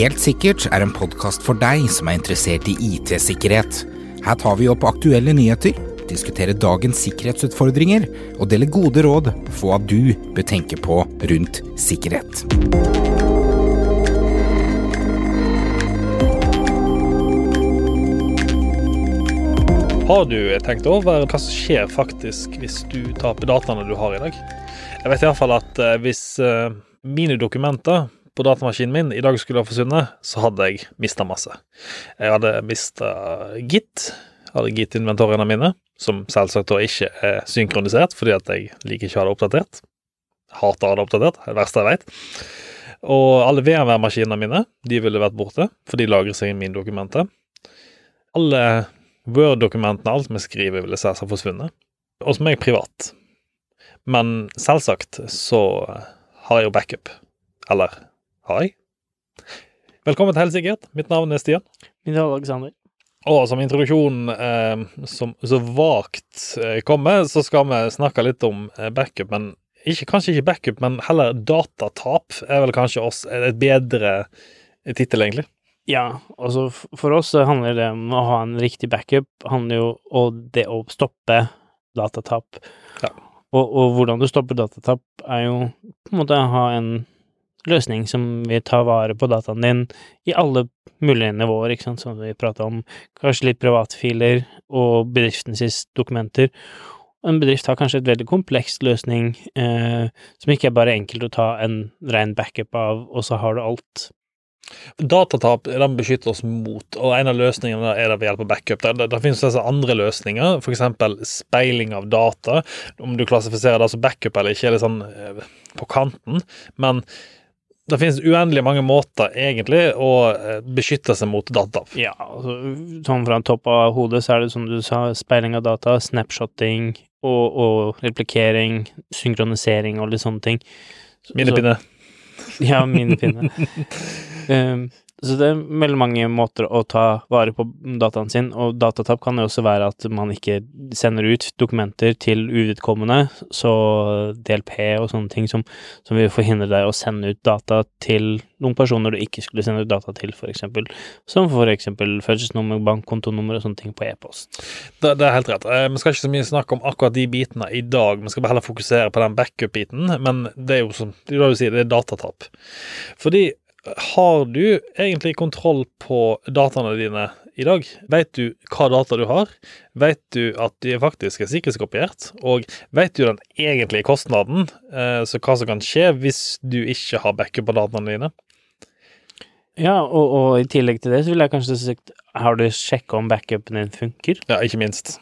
Helt sikkert er en podkast for deg som er interessert i IT-sikkerhet. Her tar vi opp aktuelle nyheter, diskuterer dagens sikkerhetsutfordringer og deler gode råd for hva du bør tenke på rundt sikkerhet. Har du tenkt over hva som skjer faktisk hvis du taper dataene du har i dag? Jeg vet iallfall at eh, hvis eh, mine dokumenter på datamaskinen min i dag skulle ha forsvunnet, så hadde jeg mista masse. Jeg hadde mista Git, hadde Git-inventoriene mine, som selvsagt da ikke er synkronisert fordi at jeg liker ikke å ha det oppdatert. Hater å ha det oppdatert, det er verste jeg vet. Og alle VMware-maskinene mine de ville vært borte, for de lagrer seg i mine dokumenter. Alle Word-dokumentene, alt vi skriver, ville selvsagt forsvunnet. Og som jeg privat. Men selvsagt så har jeg jo backup. Eller jeg? Velkommen til Helsesikkert. Mitt navn er Stian. Mitt navn er Alexander. Og som introduksjon eh, som så vagt eh, kommer, så skal vi snakke litt om eh, backup. Men ikke, kanskje ikke backup, men heller datatap er vel kanskje oss et bedre tittel, egentlig. Ja, altså for oss handler det om å ha en riktig backup, handler jo om det å stoppe datatap. Ja. Og, og hvordan du stopper datatap, er jo på en måte å ha en løsning som vil ta vare på dataen din i alle mulige nivåer, ikke sant, som vi prata om. Kanskje litt privatfiler og bedriftens dokumenter. En bedrift har kanskje et veldig kompleks løsning eh, som ikke er bare enkelt å ta en ren backup av, og så har du alt. Datatap den beskytter oss mot, og en av løsningene er det ved hjelp av backup. Det, det, det finnes disse andre løsninger, f.eks. speiling av data. Om du klassifiserer det som backup eller ikke, er litt sånn eh, på kanten. Men det finnes uendelig mange måter egentlig å eh, beskytte seg mot data. Ja, altså, sånn fra topp av hodet så er det som du sa, speiling av data, snapshotting og, og replikering, synkronisering og litt sånne ting. Minnepinne. Ja, minnepinne. um, så det er veldig mange måter å ta vare på dataen sin, og datatap kan jo også være at man ikke sender ut dokumenter til uvedkommende, så DLP og sånne ting som, som vil forhindre deg å sende ut data til noen personer du ikke skulle sende ut data til, for eksempel, som for eksempel fødselsnummer, bankkontonummer og sånne ting på e-post. Det, det, er helt rett. Eh, vi skal ikke så mye snakke om akkurat de bitene i dag, vi skal bare heller fokusere på den backup-biten, men det er jo som du sier, det er datatap. Fordi har du egentlig kontroll på dataene dine i dag? Vet du hva data du har? Vet du at de faktisk er sikkerhetskopiert? Og vet du den egentlige kostnaden, eh, så hva som kan skje hvis du ikke har backup på dataene dine? Ja, og, og, i tillegg til det så vil jeg kanskje sagt Har du sjekka om backupen din funker? Ja, ikke minst.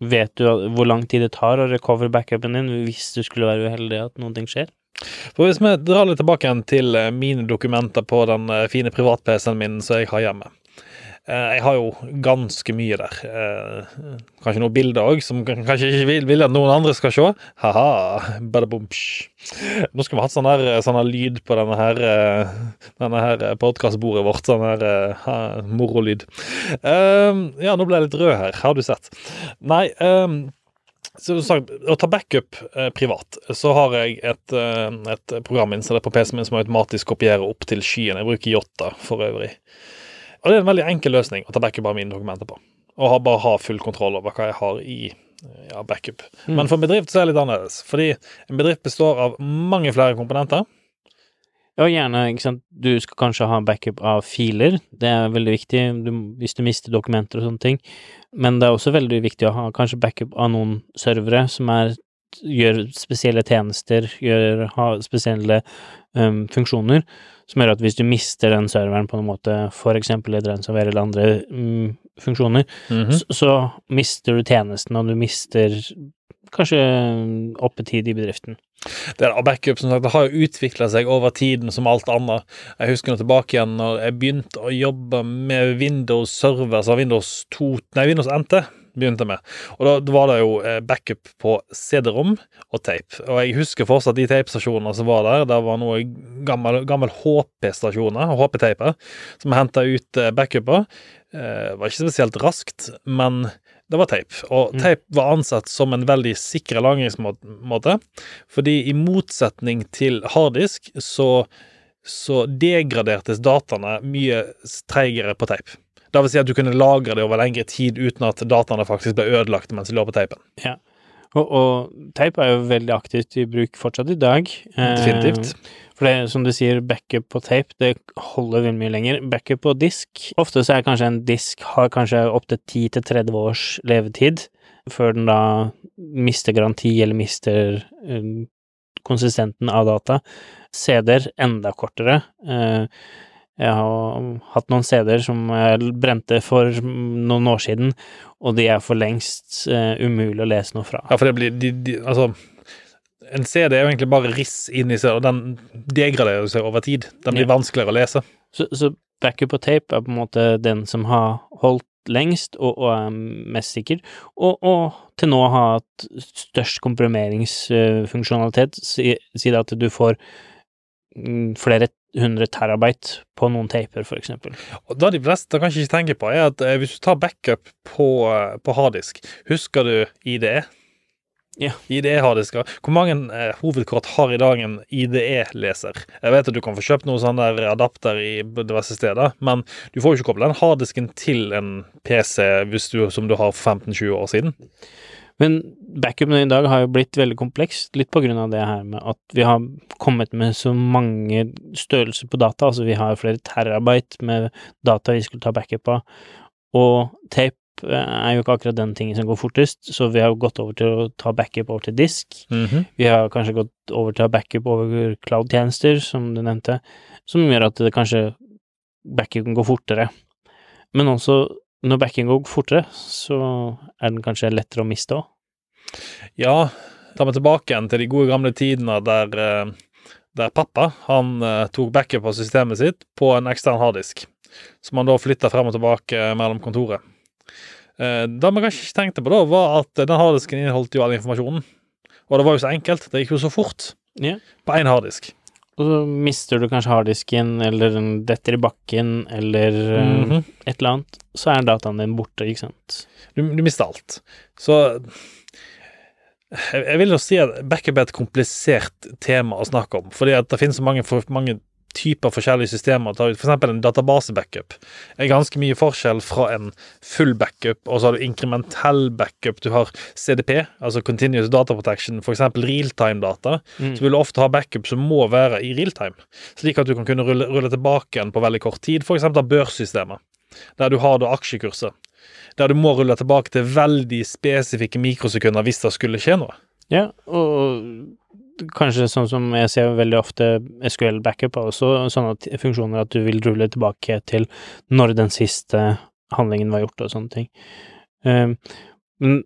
Vet du hvor lang tid det tar å recover backupen din hvis du skulle være uheldig at noe skjer? For Hvis vi drar litt tilbake igjen til eh, mine dokumenter på den eh, fine privat-PC-en min som jeg har hjemme. Eh, jeg har jo ganske mye der. Kanskje noen bilder òg, som kanskje ikke vil, vil, at noen andre skal se. Ha-ha, badabumsj. Nå skulle vi hatt sånn her, sånn her lyd på denne her, denne her podkastbordet vårt. Sånn her ha, morolyd. Ja, nå ble jeg litt rød her. Har du sett? Nei. Så sagt, Å ta backup eh, privat, så har jeg et, eh, et program installert på PC-en min som automatisk kopierer opp til skyen. Jeg bruker Yotta for øvrig. Og Det er en veldig enkel løsning å ta backup av mine dokumenter på. Og ha, bare ha full kontroll over hva jeg har i ja, backup. Mm. Men for en bedrift så er det litt annerledes. Fordi en bedrift består av mange flere komponenter. Ja, gjerne. ikke sant. Du skal kanskje ha backup av filer. Det er veldig viktig du, hvis du mister dokumenter og sånne ting. Men det er også veldig viktig å ha kanskje backup av noen servere som er, gjør spesielle tjenester, gjør, har spesielle um, funksjoner, som gjør at hvis du mister den serveren på en måte, eksempel i ransomware eller andre mm, funksjoner, mm -hmm. så, så, mister du tjenesten, og du mister kanskje oppetid i bedriften. Det er backup som sagt, det har jo utvikla seg over tiden som alt annet. Jeg husker nå tilbake igjen når jeg begynte å jobbe med Windows Server, så Windows 2, nei, Windows NT begynte med. Og da, da var det jo eh, backup på CD-rom og tape. Og jeg husker fortsatt de tapestasjonene som var der. Det var noe gammel, gammel HP-stasjoner, HP-taper, som henta ut eh, backuper. Det var ikke spesielt raskt, men det var tape. Og mm. tape var ansett som en veldig sikker lagringsmåte, fordi i motsetning til harddisk så så degradertes dataene mye treigere på teip. Det vil si at du kunne lagre det over lengre tid uten at dataene faktisk ble ødelagt mens de lå på teipen. Ja. Og, og teip er jo veldig aktivt i bruk fortsatt i dag. Eh, Definitivt. For det, som du sier, backup på tape, det holder veldig mye lenger. Backup på disk Ofte så er kanskje en disk har kanskje opptil 10-30 års levetid, før den da mister garanti eller mister eh, konsistenten av data. CD-er enda kortere. Jeg har hatt noen CD-er som jeg brente for noen år siden, og de er for lengst uh, umulig å lese noe fra. Ja, for det blir de, de, Altså, en CD er jo egentlig bare riss inni seg, og den degraderer seg over tid. Den blir Ja. vanskeligere å lese. Så, så backup på tape er på en måte den som har holdt lengst og, og er mest sikker, og, og til nå har hatt størst komprimeringsfunksjonalitet, si, si det at du får mm, flere hundre terabyte på noen taper, for. Og Det de fleste kanskje ikke tenker på, er at eh, hvis du tar backup på, eh, på harddisk, husker du IDE? Ja. IDE-harddisker. Hvor mange eh, hovedkort har i dag en IDE-leser? Jeg vet at du kan få kjøpt noen sånne der adapter i diverse steder, men du får jo ikke koble den harddisken til en PC hvis du, som du har for 15-20 år siden. Men backupen i dag har jo blitt veldig komplekst, litt på grunn av det her med at vi har kommet med så mange størrelser på data, altså vi har flere terabyte med data vi skulle ta backup av, og tape eh, er jo ikke akkurat den tingen som går fortest, så vi har gått over til å ta backup over til disk. Vi har kanskje gått over til å ha backup over cloud-tjenester, som du nevnte, som gjør at det kanskje backupen går fortere. Men også, når backupen går fortere, så er den kanskje lettere å miste òg. Ja, ta meg tilbake igjen til de gode gamle tidene der, eh, der pappa han eh, tok backup av systemet sitt på en ekstern harddisk, som han da flytta frem og tilbake mellom kontoret. Eh, Det vi kanskje ikke tenkte på da, var at den harddisken inneholdt jo all informasjonen. Og det var jo så enkelt. Det gikk jo så fort yeah. på én harddisk. Og så mister du kanskje harddisken, eller den detter i bakken, eller mm -hmm. et eller annet, så er dataen din borte, ikke sant. Du, du mister alt. Så jeg, jeg vil jo si at backup er et komplisert tema å snakke om, fordi at det finnes så mange, for, mange typer forskjellige systemer å ta ut. Eksempel en database-backup er ganske mye forskjell fra en full backup, og så har du inkrementell backup. Du har CDP, altså Continuous Data Protection, eksempel realtime-data. Mm. Så vil du ofte ha backup som må være i realtime, slik at du kan kunne rulle, rulle tilbake igjen på veldig kort tid, eksempel av børssystemet, der du har da aksjekurser. Der du må rulle tilbake til veldig spesifikke mikrosekunder hvis det skulle skje noe. Ja, og kanskje sånn som jeg ser veldig ofte SQL backup er også sånne funksjoner at du vil rulle tilbake til når den siste handlingen var gjort og sånne ting. Um, men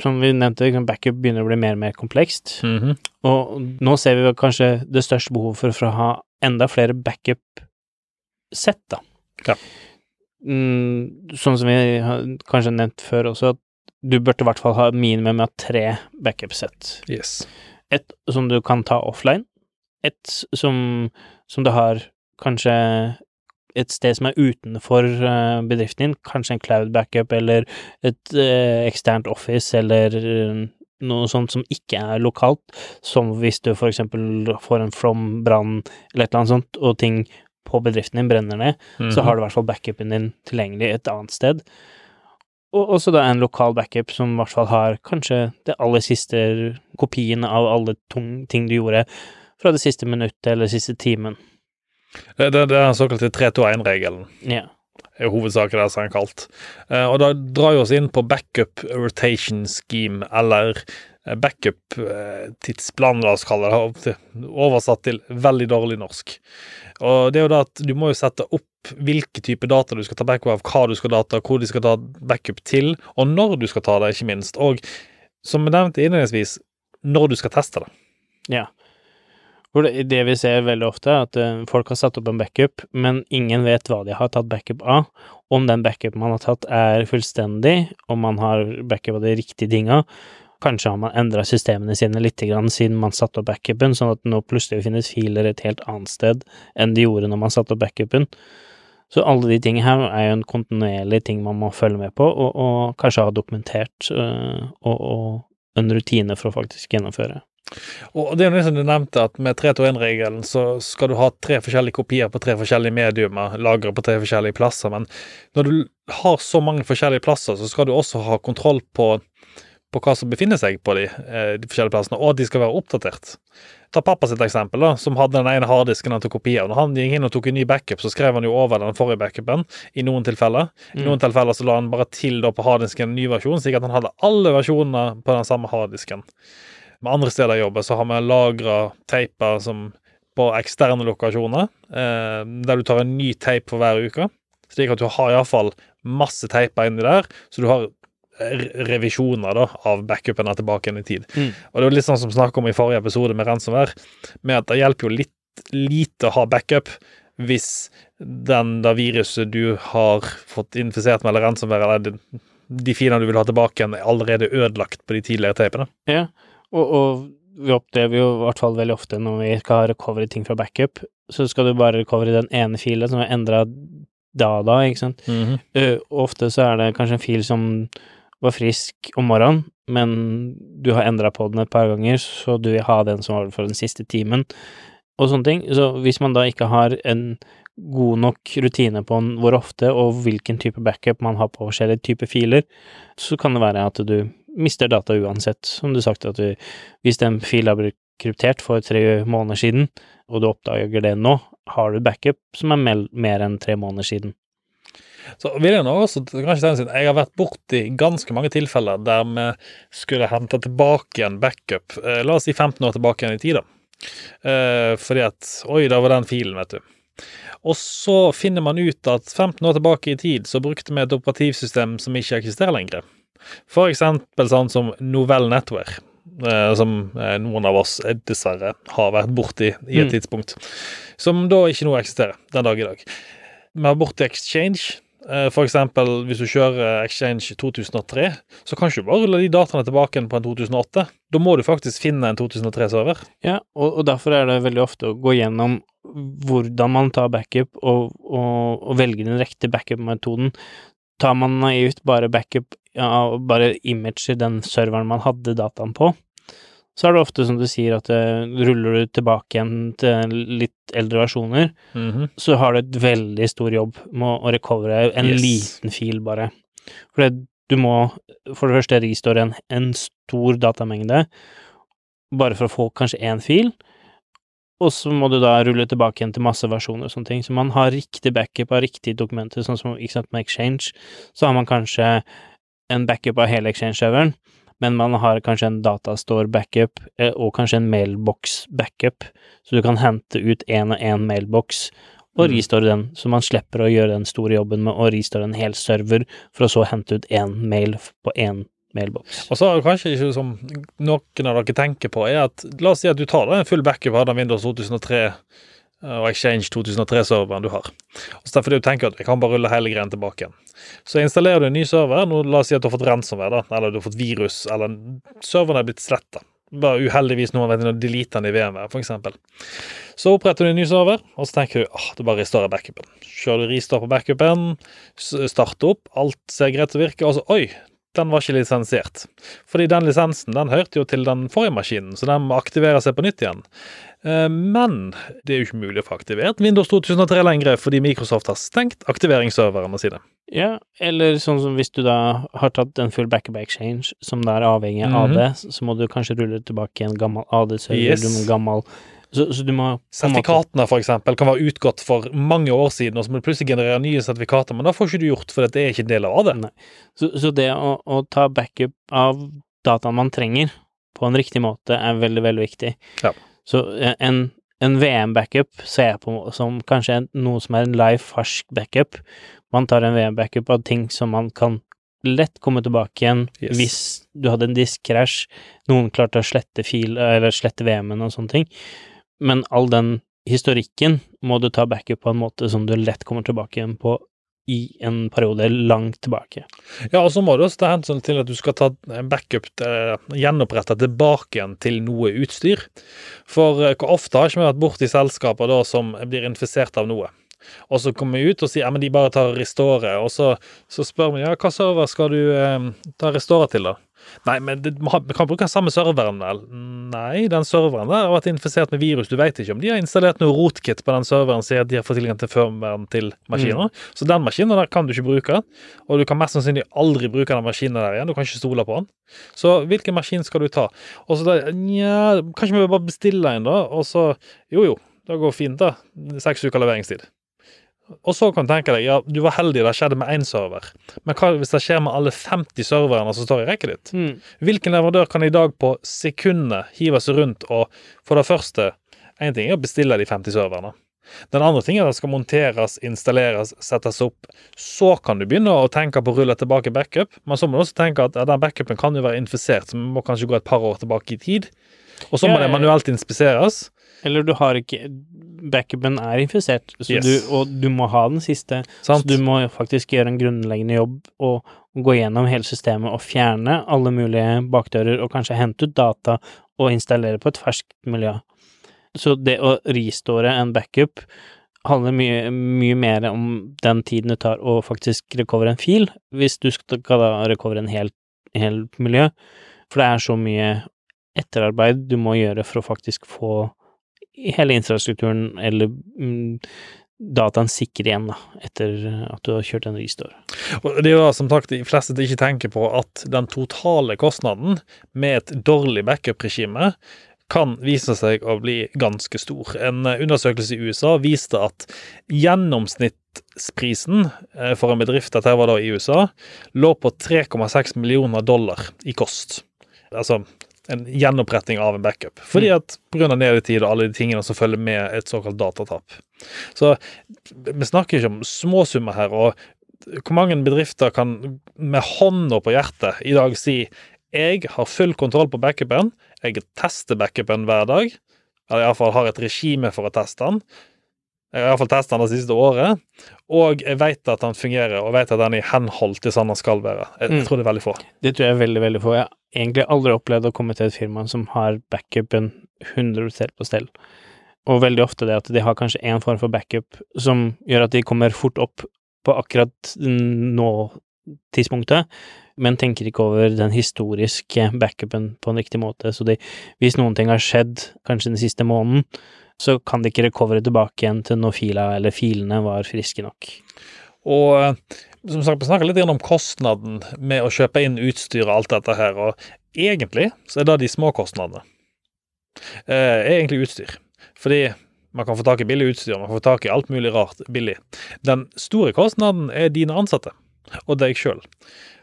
som vi nevnte, liksom, backup begynner å bli mer og mer komplekst, og nå ser vi kanskje det største behovet for, for å ha enda flere backup-sett, da. Ja. Mm, sånn som vi har kanskje nevnt før også, at du burde i hvert fall ha minimum av tre backup-sett. Yes. Et som du kan ta offline, et som, som du har kanskje et sted som er utenfor eh, bedriften din, kanskje en cloud backup eller et eh, eksternt office eller eh, noe sånt som ikke er lokalt, som hvis du for eksempel får en flom, brann eller et eller annet sånt, og ting på bedriften din brenner ned, så har du i hvert fall backupen din tilgjengelig et annet sted. Og også da en lokal backup som i hvert fall har kanskje det aller siste kopien av alle tung, ting du gjorde fra det siste minuttet eller siste timen. Det, det, det er den såkalte 3-2-1-regelen. Ja. er hovedsaken der som er kalt. Eh, og da drar vi oss inn på backup rotation scheme, eller eh, backup-tidsplan, la oss kalle det, oversatt til veldig dårlig norsk. Og det er jo da at du må jo sette opp hvilke type data du skal ta backup av, hva du skal data, hvor du skal ta backup til, og når du skal ta det, ikke minst. Og som vi nevnte innledningsvis, når du skal teste det. Ja. Det, vi ser veldig ofte, er at eh, folk har satt opp en backup, men ingen vet hva de har tatt backup av. Om den backupen man har tatt er fullstendig, om man har backup av de riktige tinga. Kanskje har man endra systemene sine litt siden man satte opp backupen, sånn at nå plutselig finnes filer et helt annet sted enn de gjorde når man satte opp backupen. Så alle de tingene her er jo en kontinuerlig ting man må følge med på, og, og kanskje ha dokumentert øh, og, og en rutine for å faktisk gjennomføre. Og det er jo som du nevnte, at med 3-2-1-regelen så skal du ha tre forskjellige kopier på tre forskjellige mediumer, lagre på tre forskjellige plasser, men når du har så mange forskjellige plasser, så skal du også ha kontroll på, på hva som befinner seg på de, eh, de forskjellige plassene, og at de skal være oppdatert. Ta pappa sitt eksempel, da, som hadde den ene harddisken han tok kopi av. Når han gikk inn og tok en ny backup, så skrev han jo over den forrige backupen i noen tilfeller. I noen tilfeller så la han bare til da på harddisken en ny versjon, slik at han hadde alle versjonene på den samme harddisken. Med andre steder i jobben så har vi lagra teiper som på eksterne lokasjoner, eh, der du tar en ny teip for hver uke. Slik at du har iallfall masse teiper inni der, så du har revisjoner da, av backupene tilbake igjen i tid. Mm. Og det var litt sånn som snakket om i forrige episode med ransomware, med at det hjelper jo litt lite å ha backup hvis den da viruset du har fått infisert med, eller ransomware, eller de, de filene du vil ha tilbake igjen, er allerede ødelagt på de tidligere tapene. Ja, og, og vi opplever jo i hvert fall veldig ofte når vi skal ha recovery ting fra backup, så skal du bare recovery den ene filen som er endra da og da, ikke sant. Mm -hmm. uh, ofte så er det kanskje en fil som var frisk om morgenen, men du har endra på den et par ganger, så du vil ha den som var for den siste timen, og sånne ting. Så hvis man da ikke har en god nok rutine på hvor ofte og hvilken type backup man har på forskjellige typer filer, så kan det være at du mister data uansett. Som du sagt, at du, hvis den filen har blitt kryptert for tre måneder siden, og du oppdager det nå, har du backup som er mer enn tre måneder siden. Så vil jeg nå også jeg har vært borti ganske mange tilfeller der vi skulle hente tilbake en backup, eh, la oss si 15 år tilbake igjen i tid, da. Eh, fordi at Oi, da var den filen, vet du. Og så finner man ut at 15 år tilbake i tid så brukte vi et operativsystem som ikke eksisterer lenger. For eksempel sånn som Novell Network, eh, som noen av oss dessverre har vært borti i et Mm. tidspunkt. Som da ikke nå eksisterer den dag i dag. Vi har borti Exchange. Eh, For eksempel hvis du kjører Exchange 2003, så kan ikke du bare rulle de dataene tilbake på en 2008. Da må du faktisk finne en 2003-server. Ja, og, og derfor er det veldig ofte å gå gjennom hvordan man tar backup, og, og, og velge den riktige backup-metoden. Tar man naivt bare backup ja, bare imager den serveren man hadde dataen på, så er det ofte som du sier at uh, ruller du tilbake igjen til litt eldre versjoner, Mhm. så har du et veldig stor jobb med å recovere en Yes. liten fil, bare. For det, du må for det første restore en, en stor datamengde, bare for å få kanskje én fil, og så må du da rulle tilbake igjen til masse versjoner og sånne ting. Så man har riktig backup av riktige dokumenter, sånn som ikke sant, med Exchange, så har man kanskje en backup av hele Exchange-serveren, men man har kanskje en datastore-backup, eh, og kanskje en mailbox-backup, så du kan hente ut én og én mailbox og Mm. restore den, så man slipper å gjøre den store jobben med å restore en hel server, for å så hente ut én mail på én mailbox. Og så kanskje ikke som noen av dere tenker på, er at la oss si at du tar deg en full backup av den Windows 2003 og Exchange 2003-serveren du har. Og så derfor du tenker at jeg kan bare rulle hele greien tilbake igjen. Så installerer du en ny server, nå la oss si at du har fått ransomware, da, eller du har fått virus, eller serveren er blitt sletta. Bare uheldigvis noen vet å delete den i VMware, eksempel. Så oppretter du en ny server, og så tenker du åh, det bare restaurerer backupen. Kjører du restart på backupen, starter opp, alt ser greit til og virker, og så oi, den var ikke lisensiert. Fordi den lisensen den hørte jo til den forrige maskinen, så den må aktivere seg på nytt igjen. Eh, Men det er jo ikke mulig å få aktivert Windows 2003 lenger, fordi Microsoft har stengt aktiveringsserverne sine. Ja, eller sånn som hvis du da har tatt en full backup exchange, som da er avhengig av Mhm. det, så må du kanskje rulle tilbake en gammel AD-server, Yes. du må gammel så, så du må Sertifikatene for eksempel kan være utgått for mange år siden, og så må du plutselig generere nye sertifikater, men da får ikke du gjort, for det er ikke en del av det. Så, så det å, å ta backup av dataen man trenger, på en riktig måte, er veldig, veldig viktig. Ja. Så eh, en, en VM-backup ser jeg på som kanskje noe som er en live, fersk backup. Man tar en VM-backup av ting som man kan lett komme tilbake igjen Yes. hvis du hadde en diskkrasj, noen klarte å slette fil, eller slette VM-en og sånne ting. Men all den historikken må du ta backup på en måte som du lett kommer tilbake igjen på i en periode langt tilbake. Ja, og så må du også ta hensyn til at du skal ta backup, eh, gjenopprette tilbake igjen til noe utstyr. For eh, hvor ofte har ikke vi vært borti selskaper da som blir infisert av noe? Og så kommer vi ut og sier ja, men de bare tar Restore, og så, så spør vi ja, hva server skal du eh, ta Restore til, da? Nei, men det, vi kan bruke den samme serveren, vel? Nei, den serveren der har vært infisert med virus. Du vet ikke om de har installert noe rotkit på den serveren at de har fått tilgang til firmaen til maskiner. Mm. Så den maskinen der kan du ikke bruke, og du kan mest sannsynlig aldri bruke den maskinen der igjen. Du kan ikke stole på den. Så hvilken maskin skal du ta? Og så da, nja, kanskje vi bare bestiller en, da? Og så Jo, jo, det går fint, da. Seks uker leveringstid. Og så kan du tenke deg, ja, du var heldig det skjedde med én server, men hva hvis det skjer med alle 50 serverne som står i rekket ditt? Mm. Hvilken leverandør kan i dag på sekundet hive seg rundt og for det første Én ting er å bestille de 50 serverne. Den andre ting er at det skal monteres, installeres, settes opp. Så kan du begynne å tenke på å rulle tilbake backup, men så må du også tenke at ja, den backupen kan jo være infisert, så vi må kanskje gå et par år tilbake i tid. Og så må ja, det manuelt inspiseres. Eller du har ikke Backupen er infisert, yes. du, og du må ha den siste. Sant. Så du må faktisk gjøre en grunnleggende jobb og, og gå gjennom hele systemet og fjerne alle mulige bakdører, og kanskje hente ut data og installere på et ferskt miljø. Så det å restore en backup handler mye, mye mer om den tiden det tar å faktisk recovere en fil, hvis du skal da recovere en helt, hel miljø. For det er så mye etterarbeid du må gjøre for å faktisk få hele infrastrukturen eller mm, dataen sikker igjen, da, etter at du har kjørt en restore. Og det er jo som sagt de fleste ikke tenker på at den totale kostnaden med et dårlig backup-regime kan vise seg å bli ganske stor. En undersøkelse i USA viste at gjennomsnittsprisen eh, for en bedrift, dette var da i USA, lå på 3,6 millioner dollar i kost. Altså en gjenoppretting av en backup. Fordi mm. at pga. nedetid og alle de tingene som følger med et såkalt datatap. Så vi snakker ikke om småsummer her. og hvor mange bedrifter kan med hånda på hjertet i dag si jeg har full kontroll på backupen, jeg tester backupen hver dag, eller iallfall har et regime for å teste den. Jeg har iallfall testa den det siste året, og jeg vet at den fungerer, og vet at den er i henhold til sånn den skal være. Jeg, jeg mm. tror det er veldig få. Det tror jeg er veldig, veldig få. Jeg har egentlig aldri opplevd å komme til et firma som har backupen 100 på stell. Og veldig ofte det at de har kanskje én form for backup som gjør at de kommer fort opp på akkurat nå-tidspunktet, men tenker ikke over den historiske backupen på en riktig måte. Så de, hvis noen ting har skjedd kanskje den siste måneden, så kan de ikke recovere tilbake igjen til når fila eller filene var friske nok. Og som sagt, vi snakker litt om kostnaden med å kjøpe inn utstyr og alt dette her, og egentlig så er det de små kostnadene. Eh, er egentlig utstyr. Fordi man kan få tak i billig utstyr, man kan få tak i alt mulig rart billig. Den store kostnaden er dine ansatte, og deg sjøl.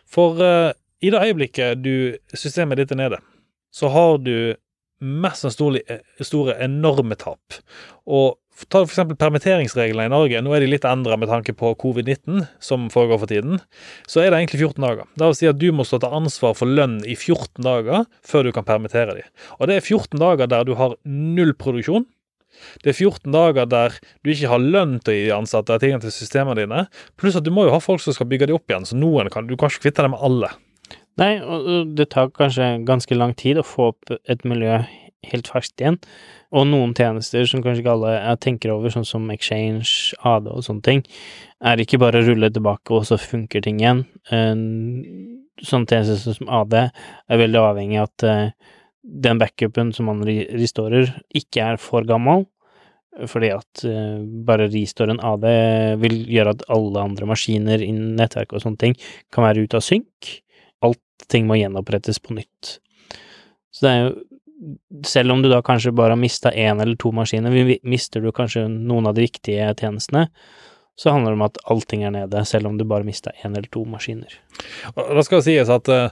For eh, i det øyeblikket du, systemet ditt er nede, så har du mest sannsynlig store, enorme tap. Og Ta eksempel permitteringsreglene i Norge. Nå er de litt endra med tanke på covid-19, som foregår for tiden. Så er det egentlig 14 dager. Det vil si at du må stå til ansvar for lønn i 14 dager før du kan permittere dem. Og det er 14 dager der du har null produksjon. Det er 14 dager der du ikke har lønn til å gi ansatte tingene til systemene dine. Pluss at du må jo ha folk som skal bygge dem opp igjen, så noen kan, du kan ikke kvitte deg med alle. Nei, og det tar kanskje ganske lang tid å få opp et miljø helt ferskt igjen. Og noen tjenester som kanskje ikke alle tenker over, sånn som Exchange, AD og sånne ting, er ikke bare å rulle tilbake, og så funker ting igjen. Sånne tjenester som AD er veldig avhengig av at eh, den backupen som man restorer, ikke er for gammel, fordi at uh, bare restoren AD vil gjøre at alle andre maskiner innen nettverket og sånne ting kan være ute av synk. Ting må gjenopprettes på nytt. Så det er jo selv om du da kanskje bare har mista én eller to maskiner, mister du kanskje noen av de viktige tjenestene, så handler det om at allting er nede, selv om du bare mista én eller to maskiner. Og da skal det sies at uh,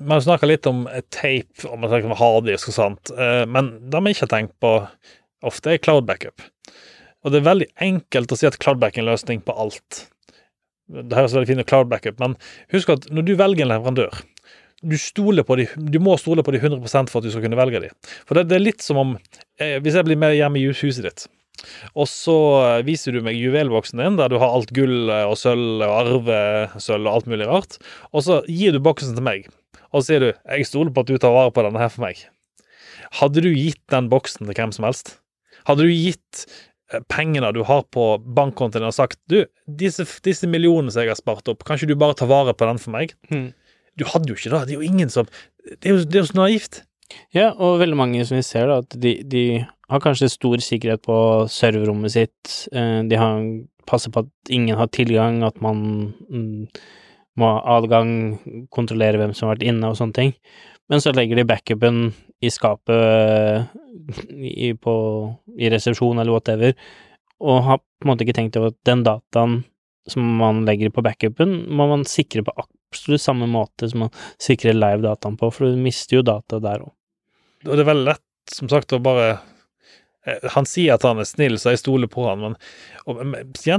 man snakker litt om tape, om man snakker om harddisk og sånt, uh, men det vi ikke har tenkt på ofte, er cloud backup. Og det er veldig enkelt å si at cloud backup er en løsning på alt. Det høres veldig fint cloud backup, men husk at når du velger en leverandør, du de, du må stole på de 100 for at du skal kunne velge de. For det, det er litt som om eh, Hvis jeg blir med hjemme i huset ditt, og så eh, viser du meg juvelboksen din, der du har alt gull og sølv og arvesølv og alt mulig rart, og så gir du boksen til meg, og så sier du 'Jeg stoler på at du tar vare på denne her for meg'. Hadde du gitt den boksen til hvem som helst? Hadde du gitt eh, pengene du har på bankkontoen og sagt du, disse, disse millionene som jeg har spart opp, kan ikke du bare ta vare på den for meg? Mm. Du hadde jo ikke det. Det er jo ingen som Det er jo, det er jo så naivt. Ja, og veldig mange som vi ser, da, at de, de har kanskje stor sikkerhet på serverrommet sitt. eh, De har passer på at ingen har tilgang, at man mm, må ha adgang, kontrollere hvem som har vært inne og sånne ting. Men så legger de backupen i skapet i, på, i resepsjon eller whatever, og har på en måte ikke tenkt over at den dataen som man legger på backupen, må man sikre på absolutt samme måte som man sikrer live-dataen på, for du mister jo data der òg. Og det er veldig lett, som sagt, å bare eh, Han sier at han er snill, så jeg stoler på han, men og, vi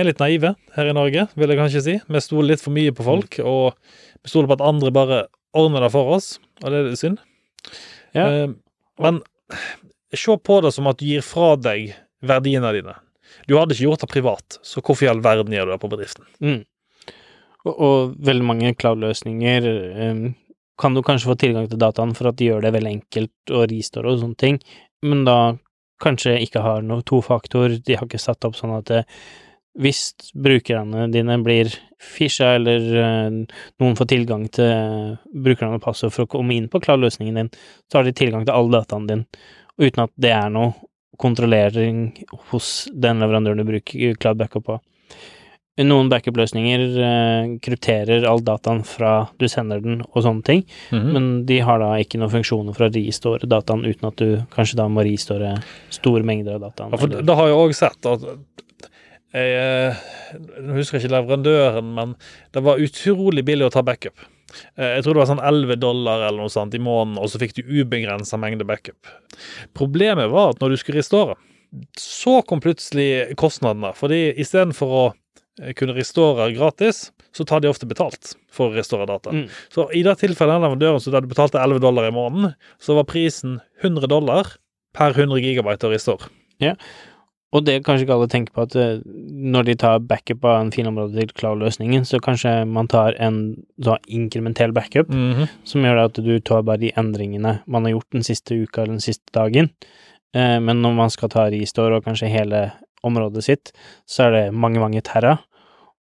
er litt naive her i Norge, vil jeg kanskje si. Vi stoler litt for mye på folk, og vi stoler på at andre bare ordner det for oss, og det er synd. Ja. Eh, men se på det som at du gir fra deg verdiene dine. Du hadde ikke gjort det privat, så hvorfor i all verden gjør du det på bedriften? Mm. Og, og veldig mange cloud-løsninger um, kan du kanskje få tilgang til dataen for at de gjør det veldig enkelt å restore og sånne ting, men da kanskje ikke har noe tofaktor, de har ikke satt opp sånn at det, hvis brukerne dine blir fisha, eller eh, noen får tilgang til brukerne og passord for å komme inn på cloud-løsningen din, så har de tilgang til all dataen din, uten at det er noe kontrollering hos den leverandøren du bruker cloud backup på. Noen backup-løsninger eh, krypterer all dataen fra du sender den og sånne ting, men de har da ikke noen funksjoner for å restore dataen uten at du kanskje da må restore store mengder av dataen. Ja, for det har jeg òg sett at jeg, jeg husker ikke leverandøren, men det var utrolig billig å ta backup. Eh, Jeg tror det var sånn 11 dollar eller noe sånt i måneden, og så fikk du ubegrensa mengde backup. Problemet var at når du skulle restore, så kom plutselig kostnadene. Fordi istedenfor å eh, kunne restore gratis, så tar de ofte betalt for å restore data. Mm. Så i det tilfellet den leverandøren så da du betalte 11 dollar i måneden, så var prisen 100 dollar per 100 gigabyte å restore. Og det kanskje ikke alle tenker på, at eh, når de tar backup av en finområde til cloud-løsningen, så kanskje man tar en sånn inkrementell backup, Mhm. som gjør at du tar bare de endringene man har gjort den siste uka eller den siste dagen. Eh, Men når man skal ta restore og kanskje hele området sitt, så er det mange, mange terra.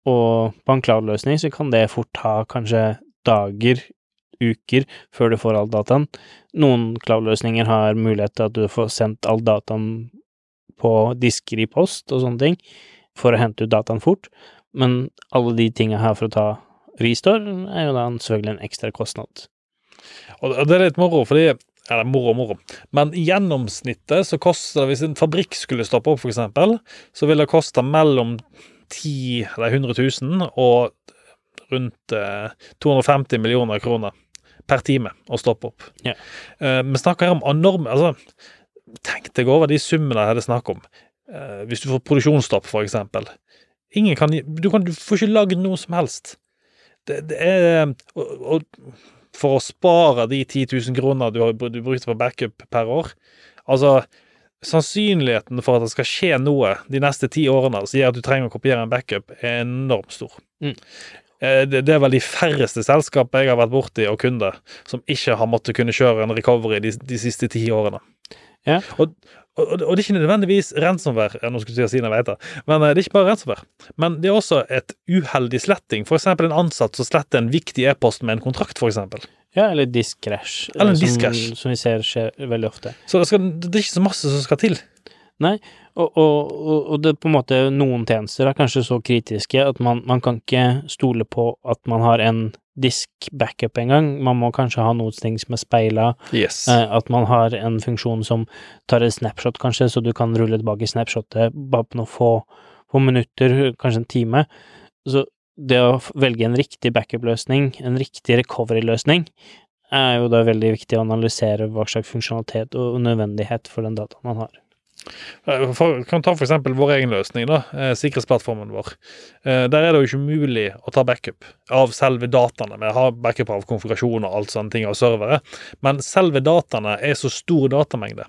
Og på en cloud-løsning så kan det fort ta kanskje dager, uker, før du får all dataen. Noen cloud-løsninger har mulighet til at du får sendt all dataen på disker i post og sånne ting, for å hente ut dataen fort. Men alle de tinga her for å ta restore er jo da selvfølgelig en ekstra kostnad. Og det er litt moro, fordi Eller moro, moro. Men i gjennomsnittet så koster det, hvis en fabrikk skulle stoppe opp, f.eks., så vil det koste mellom 10 eller 100 000 og rundt eh, 250 millioner kroner per time å stoppe opp. Ja. Eh, vi snakker her om enorme Altså, tenk deg over de summene her det er snakk om. Eh, hvis du får produksjonsstopp, f.eks. Ingen kan Du, kan, du får ikke lagd noe som helst. Det, det er og, og for å spare de 10 000 kroner du, har, du brukte på backup per år Altså, sannsynligheten for at det skal skje noe de neste ti årene som gjør at du trenger å kopiere en backup, er enormt stor. Mm. Eh, Det, det er vel de færreste selskapene jeg har vært borti og kunde, som ikke har måttet kunne kjøre en recovery de, de siste ti årene. Ja. Og, og, og det er ikke nødvendigvis ransomware, eh, nå skulle jeg si når jeg men eh, det er ikke bare ransomware. Men det er også et uheldig sletting. Eksempel en ansatt som sletter en viktig e-post med en kontrakt, for eksempel. Ja, eller disk-crash. eh, Eller en som, disk-crash. Som vi ser skjer veldig ofte. Så det, skal, det er ikke så masse som skal til. Og, og, og- og det er på en måte noen tjenester er kanskje så kritiske at man, man kan ikke stole på at man har en disk-backup engang. Man må kanskje ha noen ting som er speila, Yes. eh, at man har en funksjon som tar et snapshot, kanskje, så du kan rulle tilbake snapshotet bare på noen få, få minutter, kanskje en time. Så det å velge en riktig backup-løsning, en riktig recovery-løsning, er jo da veldig viktig å analysere hva slags funksjonalitet og nødvendighet for den dataen man har. Eh, For, kan ta eksempel vår egen løsning, da, eh, sikkerhetsplattformen vår. Eh, Der er det jo ikke mulig å ta backup av selve dataene. Vi har backup av konfigurasjon og alt sånne ting av servere, men selve dataene er så stor datamengde.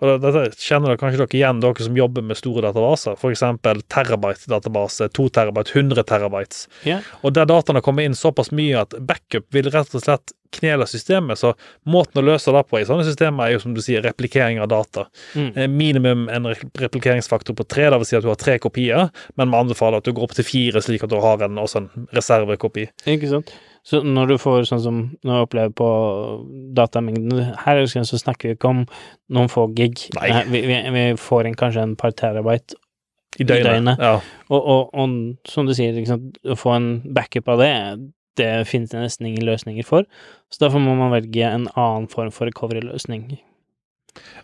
Og Dette kjenner dere kanskje dere igjen, dere som jobber med store databaser. Eksempel terabyte-database, 2 terabyte, 100 terabytes. Yeah. Og der dataene kommer inn såpass mye at backup vil rett og slett knele systemet. Så måten å løse det på i sånne systemer er jo som du sier, replikering av data. Mm. Eh, Minimum en replikeringsfaktor på tre, vil si at du har tre kopier, men vi anbefaler at du går opp til fire, slik at du har en, også en reservekopi. Ikke sant? Så når du får sånn som når jeg opplever på datamengden Her så snakker vi ikke om noen få gig. Nei. Eh, Vi, vi, vi får inn kanskje en par terabyte. I døgnet. døgnet. Ja. Og, og, og som du sier, liksom, å få en backup av det, det finnes det nesten ingen løsninger for. Så derfor må man velge en annen form for recovery-løsning.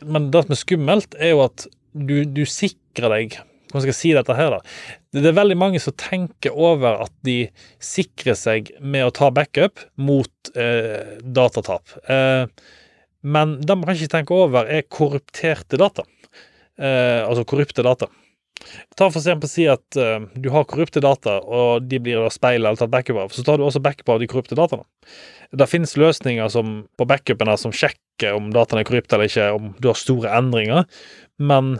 Men det som er skummelt, er jo at du, du sikrer deg Hvordan skal jeg si dette her, da? Det er veldig mange som tenker over at de sikrer seg med å ta backup mot eh, datatap. Eh, men det man ikke tenker over, er korrupterte data. Eh, altså korrupte data. Ta for eksempel si at uh, du har korrupte data, og de blir da speilet eller tatt backup av. Så tar du også backup av de korrupte dataene. Det finnes løsninger som, på backupene som sjekker om dataene er korrupte eller ikke, om du har store endringer, men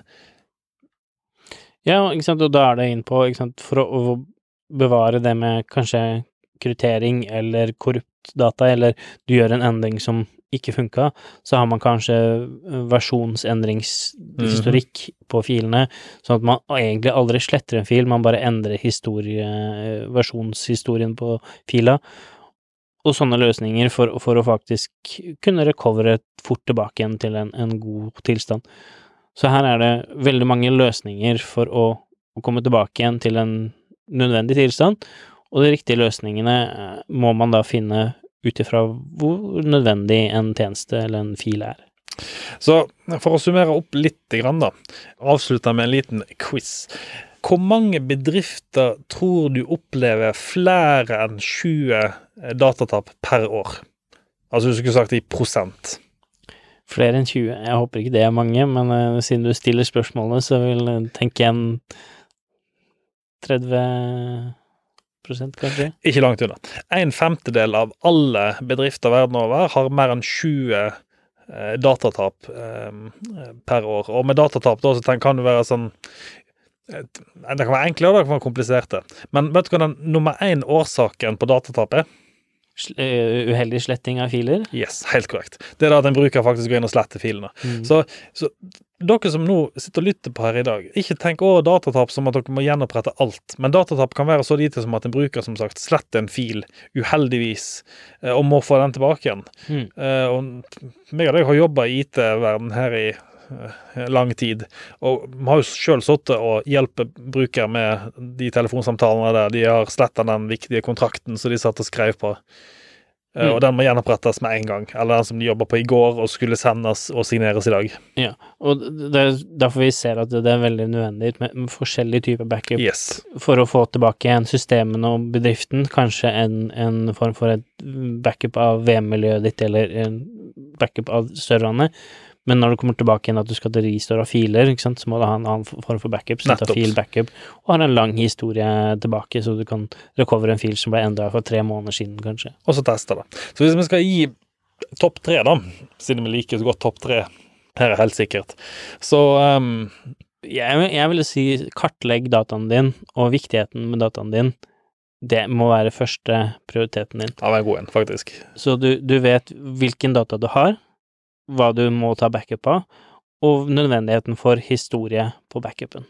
Ja, ikke sant, og da er det inn på, ikke sant, for å, å bevare det med kanskje kryptering eller korrupt data, eller du gjør en endring som ikke funka, så har man kanskje versjonsendringshistorikk på filene, sånn at man egentlig aldri sletter en fil, man bare endrer historie, versjonshistorien på fila. Og sånne løsninger for, for å faktisk kunne recovere fort tilbake igjen til en, en god tilstand. Så her er det veldig mange løsninger for å, å komme tilbake igjen til en nødvendig tilstand, og de riktige løsningene eh, må man da finne ut ifra hvor nødvendig en tjeneste eller en fil er. Så for å summere opp litt, da, avslutte med en liten quiz. Hvor mange bedrifter tror du opplever flere enn 20 datatap per år? Altså du skulle sagt i prosent. Flere enn 20, jeg håper ikke det er mange, men uh, siden du stiller spørsmålet, så vil jeg tenke en 30 prosent, kanskje? Ikke langt unna. En femtedel av alle bedrifter verden over har mer enn 20 eh, datatap eh, per år. Og med datatap da, så kan det være sånn Det kan være enkle, og det kan være kompliserte. Men vet du hva den nummer én årsaken på datatap er? Eh, Uheldig sletting av filer? Yes, helt korrekt. Det er da at en bruker faktisk går inn og sletter filene. Mm. Så, så dere som nå sitter og lytter på her i dag, ikke tenk over datatap som at dere må gjenopprette alt. Men datatap kan være så lite som at en bruker som sagt sletter en fil uheldigvis, eh, og må få den tilbake igjen. Mm. Uh, og meg og deg har jobba i IT-verden her i lang tid, og vi har jo sjøl sittet og hjulpet bruker med de telefonsamtalene der de har sletta den viktige kontrakten som de satt og skrev på. Eh, Mm. Og den må gjenopprettes med en gang. Eller den som de jobba på i går og skulle sendes og signeres i dag. Ja, og det er derfor vi ser at det er veldig nødvendig med, forskjellig typer backup Yes. for å få tilbake igjen systemene og bedriften, kanskje en, en form for et backup av VM-miljøet ditt, eller en backup av serverne. Men når du kommer tilbake igjen at du skal til restore av filer, ikke sant, så må du ha en annen form for backup, så du tar fil backup, og har en lang historie tilbake, så du kan recover en fil som ble endra for tre måneder siden, kanskje. Og så teste det. Så hvis vi skal gi topp tre, da, siden vi liker så godt topp tre her er helt sikkert, så um, Jeg, jeg ville si kartlegg dataen din, og viktigheten med dataen din. Det må være første prioriteten din. Ja, det er en god en, faktisk. Så du, du vet hvilken data du har, hva du må ta backup av, og nødvendigheten for historie på backupen.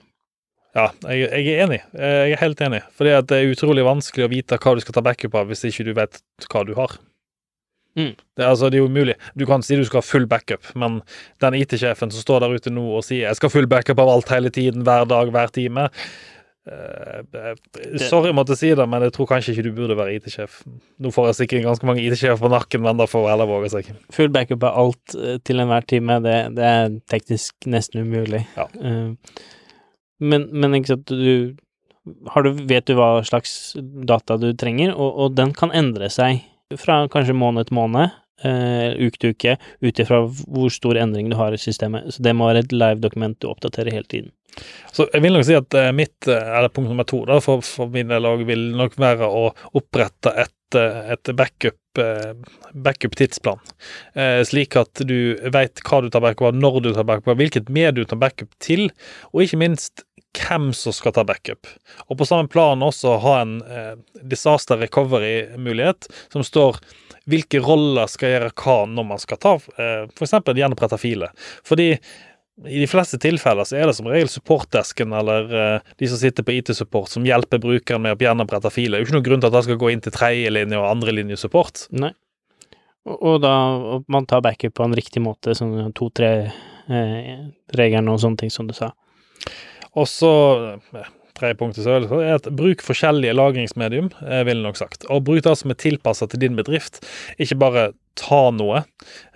Ja, jeg, jeg er enig. Eh, Jeg er helt enig. Fordi det er utrolig vanskelig å vite hva du skal ta backup av hvis ikke du vet hva du har. Mm. Det, er, altså, det er umulig. Du kan si du skal ha full backup, men den IT-sjefen som står der ute nå og sier 'jeg skal ha full backup av alt hele tiden, hver dag, hver time' Sorry jeg måtte si det, men jeg tror kanskje ikke du burde være IT-sjef. Nå får jeg sikkert ganske mange IT-sjefer på nakken, men da får heller våge seg. Full backup av alt eh, til enhver time, det, det er teknisk nesten umulig. Ja. Eh, men, men ikke sant, du har du, vet du hva slags data du trenger, og, og den kan endre seg fra kanskje måned til måned, eh, uke til uke, ut ifra hvor stor endring du har i systemet. Så det må være et live-dokument du oppdaterer hele tiden. Så jeg vil nok si at eh, mitt, eh, eller punkt nummer to da, for, for min del òg, vil nok være å opprette et, eh, et backup, backup-tidsplan. Eh, slik at du vet hva du tar backup av, når du tar backup av, hvilket medie du tar backup til, og ikke minst hvem som skal ta backup. Og på samme plan også ha en eh, disaster recovery-mulighet som står hvilke roller skal gjøre hva når man skal ta eh, f.eks. gjenoppretta filer. Fordi i de fleste tilfeller så er det som regel supportdesken eller uh, de som sitter på IT-support som hjelper brukeren med å gjenopprette filer. Det er jo ikke noen grunn til at det skal gå inn til tredjelinje og andrelinje support. Nei. Og, og da og man tar backup på en riktig måte, sånn to-tre-regelen eh, og sånne ting som du sa. Og så eh, tredje punktet så er at bruk forskjellige lagringsmedium, eh, ville nok sagt. Og bruk det som er tilpassa til din bedrift. Ikke bare ta noe.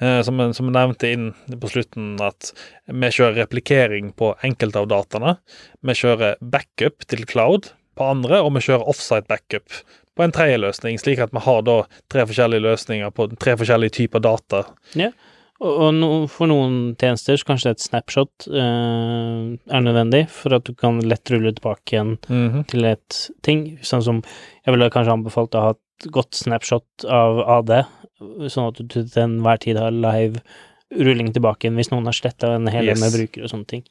Eh, som, som jeg nevnte inn på slutten, at vi kjører replikering på enkelte av dataene. Vi kjører backup til cloud på andre, og vi kjører offsite backup på en tredje løsning, slik at vi har da tre forskjellige løsninger på tre forskjellige typer data. Ja. Og, no, for noen tjenester så kanskje et snapshot uh, er nødvendig, for at du kan lett rulle tilbake igjen Mm -hmm. til et ting. Sånn som jeg ville kanskje anbefalt å ha et godt snapshot av AD, sånn at du til enhver tid har live rulling tilbake igjen hvis noen har sletta en hel Yes. med brukere og sånne ting.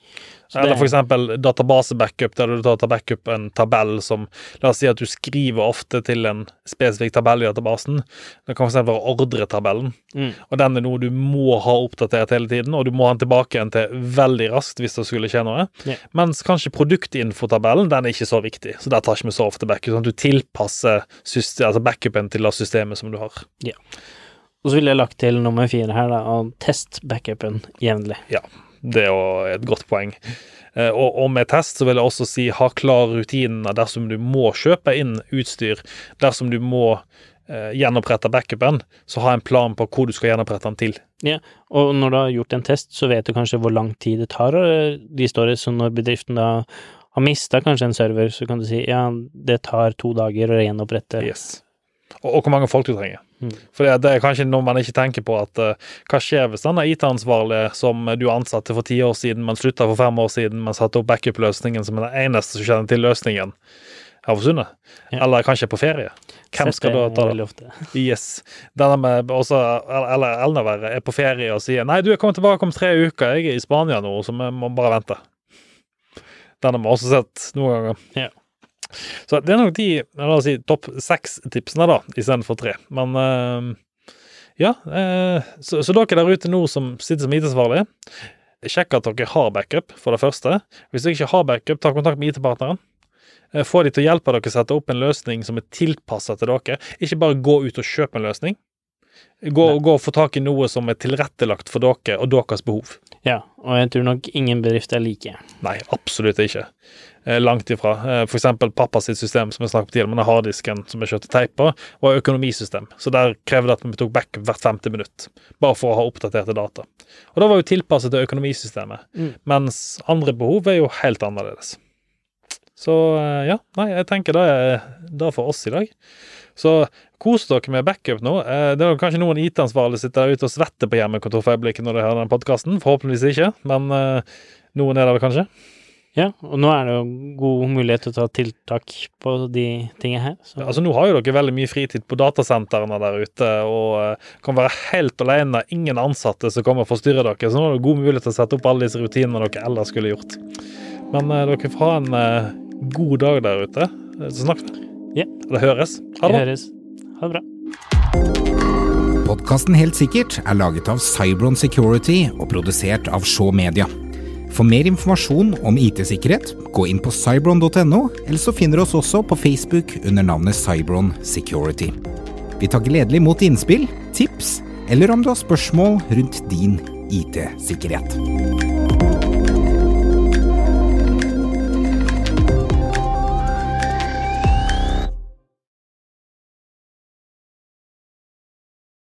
Så Eller for eksempel database-backup, der du da tar backup en tabell som La oss si at du skriver ofte til en spesifikk tabell i databasen. Det kan eksempel være ordretabellen, Mm. og den er noe du må ha oppdatert hele tiden, og du må ha den tilbake igjen til veldig raskt hvis det skulle skje noe. Yeah. Mens kanskje produktinfotabellen, den er ikke så viktig, så der tar ikke vi så ofte backup. Sånn at du tilpasser system, altså backupen til det systemet som du har. Og så ville jeg lagt til nummer fire her, da, og test backupen jevnlig. Det er jo et godt poeng. Eh, Og, og med test så vil jeg også si ha klare rutiner dersom du må kjøpe inn utstyr. Dersom du må eh, gjenopprette backupen, så ha en plan på hvor du skal gjenopprette den til. Ja, Og når du har gjort en test, så vet du kanskje hvor lang tid det tar. og De står det, så når bedriften da har mista kanskje en server, så kan du si ja, det tar to dager å gjenopprette. Yes. Og, og hvor mange folk du trenger. For det, er kanskje noe man ikke tenker på at uh, hva skjer hvis den IT-ansvarlige som du ansatte for ti år siden, men slutta for fem år siden, men satte opp backup-løsningen som er den eneste som kjenner til løsningen, har forsvunnet? Ja. Eller kanskje er på ferie? Hvem Sett skal da ta det? Yes. Denne med også, eller enda verre, er på ferie og sier Nei, du er kommet tilbake om tre uker, jeg er i Spania nå, så vi må bare vente. Den har vi også sett noen ganger. Ja. Så det er nok de la oss si, topp seks-tipsene, da, istedenfor tre. Men uh, ja. uh, så, så dere der ute nå som sitter som IT-svarlig, sjekk at dere har backup, for det første. Hvis dere ikke har backup, ta kontakt med IT-partneren. Eh, Få de til å hjelpe dere å sette opp en løsning som er tilpassa til dere. Ikke bare gå ut og kjøpe en løsning. Gå, gå og få tak i noe som er tilrettelagt for dere og deres behov. Ja, og jeg tror nok ingen bedrifter er like. Nei, absolutt ikke. Eh, Langt ifra. Eh, For eksempel pappa sitt system som jeg snakket om tidligere, med den harddisken som jeg kjørte teip på, var økonomisystem. Så der krevde det at vi tok back hvert femte minutt. Bare for å ha oppdaterte data. Og da var jo tilpasset til økonomisystemet. Mm. Mens andre behov er jo helt annerledes. Så eh, ja, nei, jeg tenker det er det for oss i dag. Så kos dere med backup nå. Eh, Det er kanskje noen IT-ansvarlige sitter der ute og svetter på hjemmekontor for øyeblikket når de hører den podkasten. Forhåpentligvis ikke, men eh, noen er det vel kanskje. Ja, og nå er det jo god mulighet til å ta tiltak på de tingene her. Så. Altså Nå har jo dere veldig mye fritid på datasentrene der ute, og eh, kan være helt alene, ingen ansatte som kommer og forstyrrer dere. Så nå er det god mulighet til å sette opp alle disse rutinene dere ellers skulle gjort. Men dere får ha en god dag der ute. Så snakkes vi. Ja. Det høres. Ha det bra. høres. Ha det bra. Podkasten Helt sikkert er laget av Cybron Security og produsert av Shaw Media. For mer informasjon om IT-sikkerhet, gå inn på cybron.no, eller så finner du oss også på Facebook under navnet Cybron Security. Vi tar gledelig imot innspill, tips, eller om du har spørsmål rundt din IT-sikkerhet.